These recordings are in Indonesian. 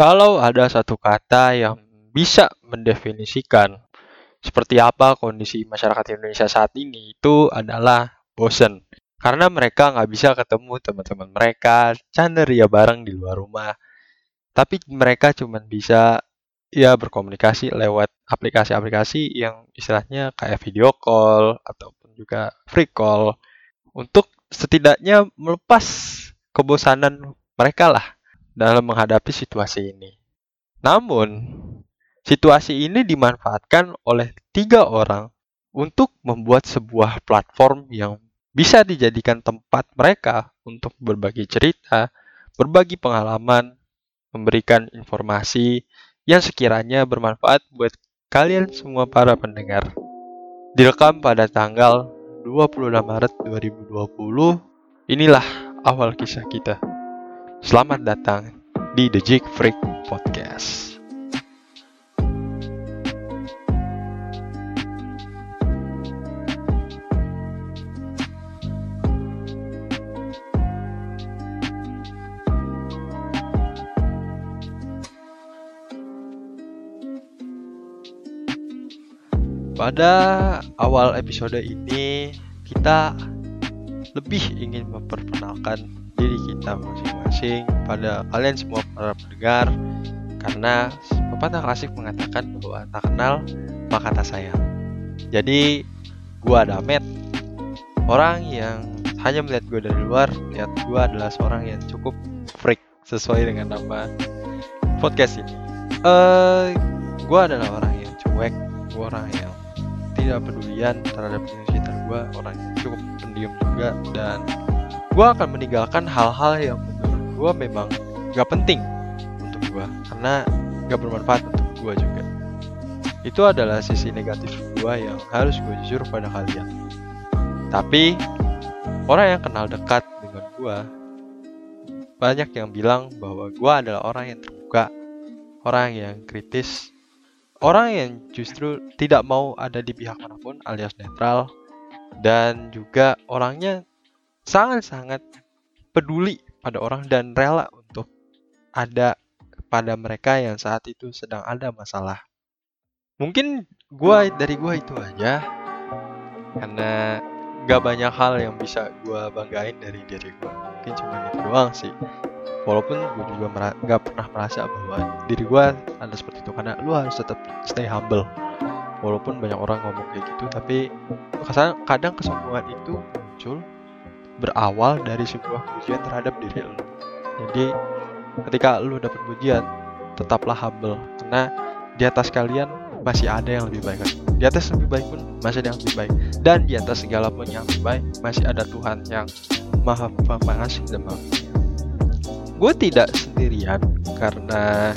Kalau ada satu kata yang bisa mendefinisikan seperti apa kondisi masyarakat Indonesia saat ini, itu adalah bosen. Karena mereka nggak bisa ketemu teman-teman mereka, ya bareng di luar rumah. Tapi mereka cuma bisa ya berkomunikasi lewat aplikasi-aplikasi yang istilahnya kayak video call ataupun juga free call untuk setidaknya melepas kebosanan mereka lah dalam menghadapi situasi ini. Namun, situasi ini dimanfaatkan oleh tiga orang untuk membuat sebuah platform yang bisa dijadikan tempat mereka untuk berbagi cerita, berbagi pengalaman, memberikan informasi yang sekiranya bermanfaat buat kalian semua para pendengar. Direkam pada tanggal 26 Maret 2020, inilah awal kisah kita. Selamat datang di The Jig Freak Podcast. Pada awal episode ini, kita lebih ingin memperkenalkan diri kita masing-masing pada kalian semua para pendengar karena pepatah klasik mengatakan bahwa tak kenal maka tak sayang. Jadi, gua Damet, orang yang hanya melihat gue dari luar, lihat gue adalah seorang yang cukup freak sesuai dengan nama podcast ini. Eh, uh, gue adalah orang yang cuek, gue orang yang tidak pedulian terhadap sekitar gue orang yang cukup pendiam juga dan gue akan meninggalkan hal-hal yang menurut gue memang gak penting untuk gue karena gak bermanfaat untuk gue juga. Itu adalah sisi negatif gue yang harus gue jujur pada kalian. Tapi orang yang kenal dekat dengan gue banyak yang bilang bahwa gue adalah orang yang terbuka orang yang kritis orang yang justru tidak mau ada di pihak mana pun alias netral dan juga orangnya sangat-sangat peduli pada orang dan rela untuk ada pada mereka yang saat itu sedang ada masalah. Mungkin gua dari gua itu aja karena gak banyak hal yang bisa gua banggain dari diri gua. Mungkin cuma itu doang sih walaupun gue juga nggak pernah merasa bahwa diri gue ada seperti itu karena lu harus tetap stay humble walaupun banyak orang ngomong kayak gitu tapi kadang kesombongan itu muncul berawal dari sebuah pujian terhadap diri lu. Jadi ketika lu dapat pujian tetaplah humble. Karena di atas kalian masih ada yang lebih baik. Di atas lebih baik pun masih ada yang lebih baik. Dan di atas segala pun yang lebih baik masih ada Tuhan yang maha pengasih dan maha gue tidak sendirian karena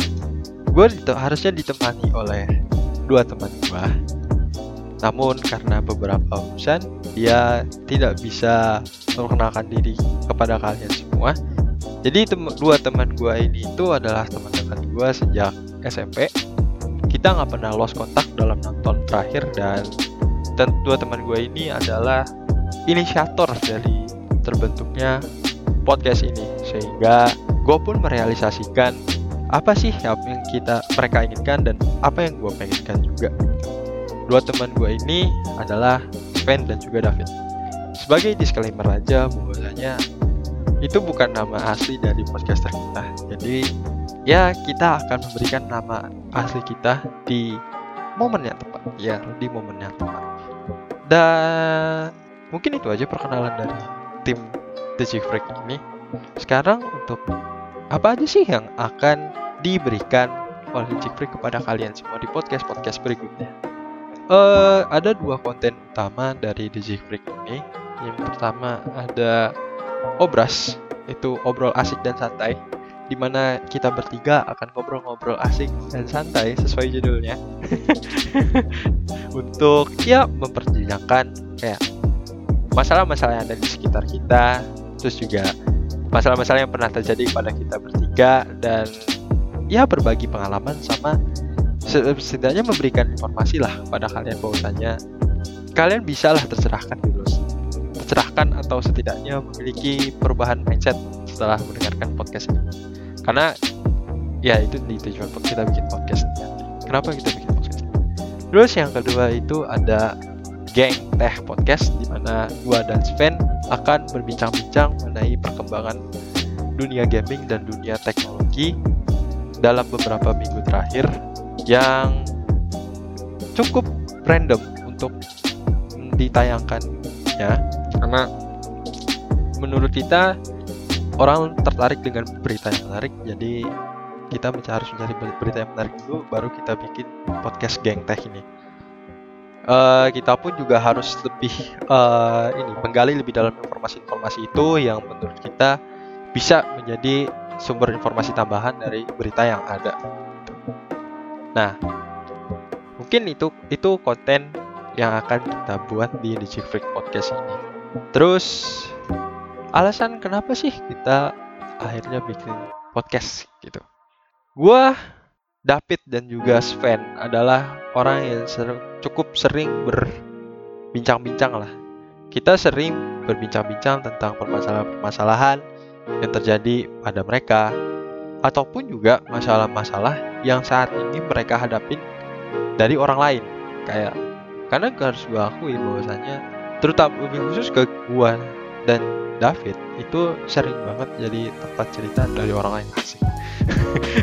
gue harusnya ditemani oleh dua teman gue namun karena beberapa urusan dia tidak bisa memperkenalkan diri kepada kalian semua. Jadi tem dua teman gue ini itu adalah teman-teman gue sejak SMP kita nggak pernah lost kontak dalam nonton terakhir dan dua teman gue ini adalah inisiator dari terbentuknya podcast ini. Sehingga gue pun merealisasikan apa sih yang kita mereka inginkan dan apa yang gue pengenkan juga. Dua teman gue ini adalah Sven dan juga David. Sebagai disclaimer aja bahwasanya itu bukan nama asli dari podcaster kita. Jadi ya kita akan memberikan nama asli kita di momen yang tepat. Ya, di momen yang tepat. Dan mungkin itu aja perkenalan dari tim The Chief Freak ini. Sekarang untuk apa aja sih yang akan diberikan oleh Jeffrey kepada kalian semua di podcast-podcast berikutnya? Uh, ada dua konten utama dari DJ Freak ini. Yang pertama ada Obras, itu obrol asik dan santai, di mana kita bertiga akan ngobrol-ngobrol asik dan santai sesuai judulnya. Untuk ya mempertanyakan kayak masalah-masalah yang ada di sekitar kita, terus juga masalah-masalah yang pernah terjadi pada kita bertiga dan ya berbagi pengalaman sama setidaknya memberikan informasi lah pada kalian bahwasanya kalian bisa lah tercerahkan dulu tercerahkan atau setidaknya memiliki perubahan mindset setelah mendengarkan podcast ini. Karena ya itu di tujuan kita bikin podcast nanti kenapa kita bikin podcast terus yang kedua itu ada geng teh podcast di mana gua dan Sven akan berbincang-bincang mengenai perkembangan dunia gaming dan dunia teknologi dalam beberapa minggu terakhir yang cukup random untuk ditayangkan ya karena menurut kita orang tertarik dengan berita yang menarik jadi kita harus mencari berita yang menarik dulu baru kita bikin podcast geng teh ini uh, kita pun juga harus lebih uh, ini menggali lebih dalam informasi-informasi itu yang menurut kita bisa menjadi sumber informasi tambahan dari berita yang ada. Nah, mungkin itu itu konten yang akan kita buat di Chick Freak Podcast ini. Terus alasan kenapa sih kita akhirnya bikin podcast gitu? Gua David dan juga Sven adalah orang yang ser cukup sering berbincang-bincang lah. Kita sering berbincang-bincang tentang permasalahan-permasalahan yang terjadi pada mereka ataupun juga masalah-masalah yang saat ini mereka hadapin dari orang lain. Kayak karena harus gue akui bahwasanya terutama lebih khusus ke gue dan David itu sering banget jadi tempat cerita dari orang lain sih.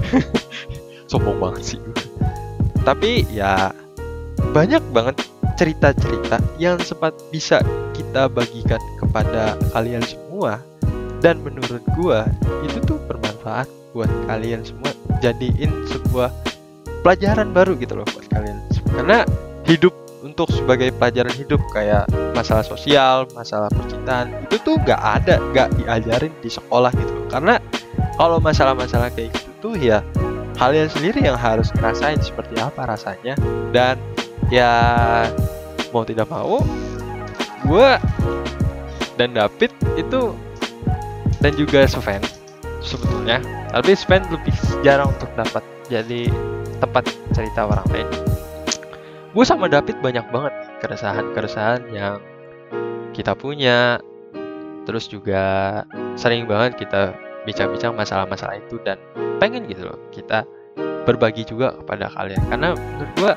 Sombong banget sih. Tapi ya banyak banget cerita-cerita yang sempat bisa kita bagikan kepada kalian semua. Dan menurut gua itu tuh bermanfaat buat kalian semua jadiin sebuah pelajaran baru gitu loh buat kalian karena hidup untuk sebagai pelajaran hidup kayak masalah sosial, masalah percintaan itu tuh gak ada, gak diajarin di sekolah gitu loh. Karena kalau masalah-masalah kayak gitu tuh ya kalian sendiri yang harus ngerasain seperti apa rasanya dan ya mau tidak mau gue dan David itu dan juga Sven sebetulnya tapi Sven lebih jarang untuk dapat jadi tempat cerita orang lain. Gue sama David banyak banget keresahan-keresahan yang kita punya. Terus juga sering banget kita bincang-bincang masalah-masalah itu dan pengen gitu loh kita berbagi juga kepada kalian. Karena menurut gue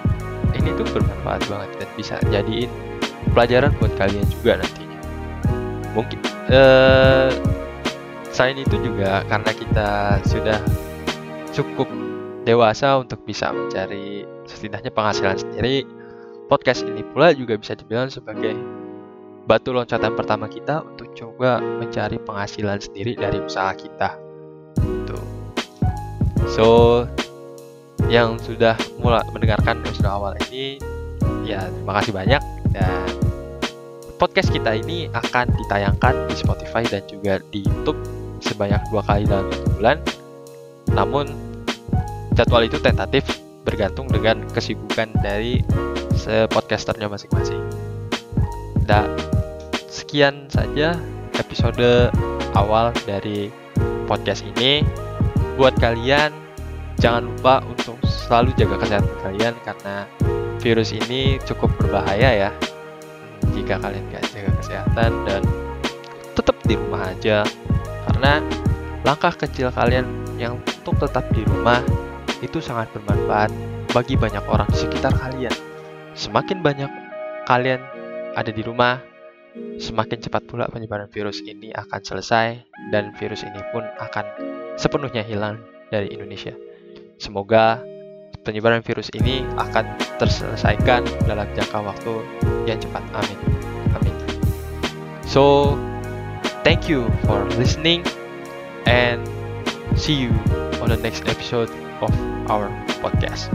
ini tuh bermanfaat banget dan bisa jadiin pelajaran buat kalian juga nantinya. Mungkin uh, Selain itu juga karena kita sudah cukup dewasa untuk bisa mencari setidaknya penghasilan sendiri, podcast ini pula juga bisa dibilang sebagai batu loncatan pertama kita untuk coba mencari penghasilan sendiri dari usaha kita. Gitu. So, yang sudah mulai mendengarkan episode awal ini, ya terima kasih banyak dan podcast kita ini akan ditayangkan di Spotify dan juga di YouTube sebanyak dua kali dalam satu bulan. Namun jadwal itu tentatif bergantung dengan kesibukan dari podcasternya masing-masing. Dan sekian saja episode awal dari podcast ini. Buat kalian jangan lupa untuk selalu jaga kesehatan kalian karena virus ini cukup berbahaya ya. Jika kalian gak jaga kesehatan dan tetap di rumah aja karena langkah kecil kalian yang untuk tetap di rumah itu sangat bermanfaat bagi banyak orang di sekitar kalian. Semakin banyak kalian ada di rumah, semakin cepat pula penyebaran virus ini akan selesai dan virus ini pun akan sepenuhnya hilang dari Indonesia. Semoga penyebaran virus ini akan terselesaikan dalam jangka waktu yang cepat. Amin. Amin. So, Thank you for listening and see you on the next episode of our podcast.